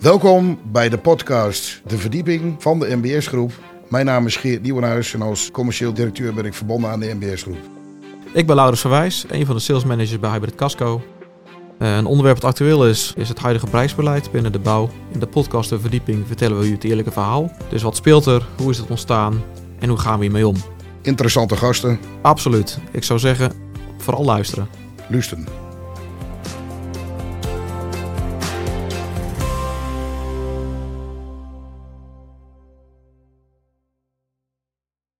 Welkom bij de podcast De Verdieping van de MBS Groep. Mijn naam is Geert Nieuwenhuis en als commercieel directeur ben ik verbonden aan de MBS Groep. Ik ben Laurens Verwijs, een van de sales managers bij Hybrid Casco. Eh, een onderwerp dat actueel is, is het huidige prijsbeleid binnen de bouw. In de podcast De Verdieping vertellen we u het eerlijke verhaal. Dus wat speelt er, hoe is het ontstaan en hoe gaan we hiermee om? Interessante gasten, Absoluut. Ik zou zeggen, vooral luisteren. luisteren.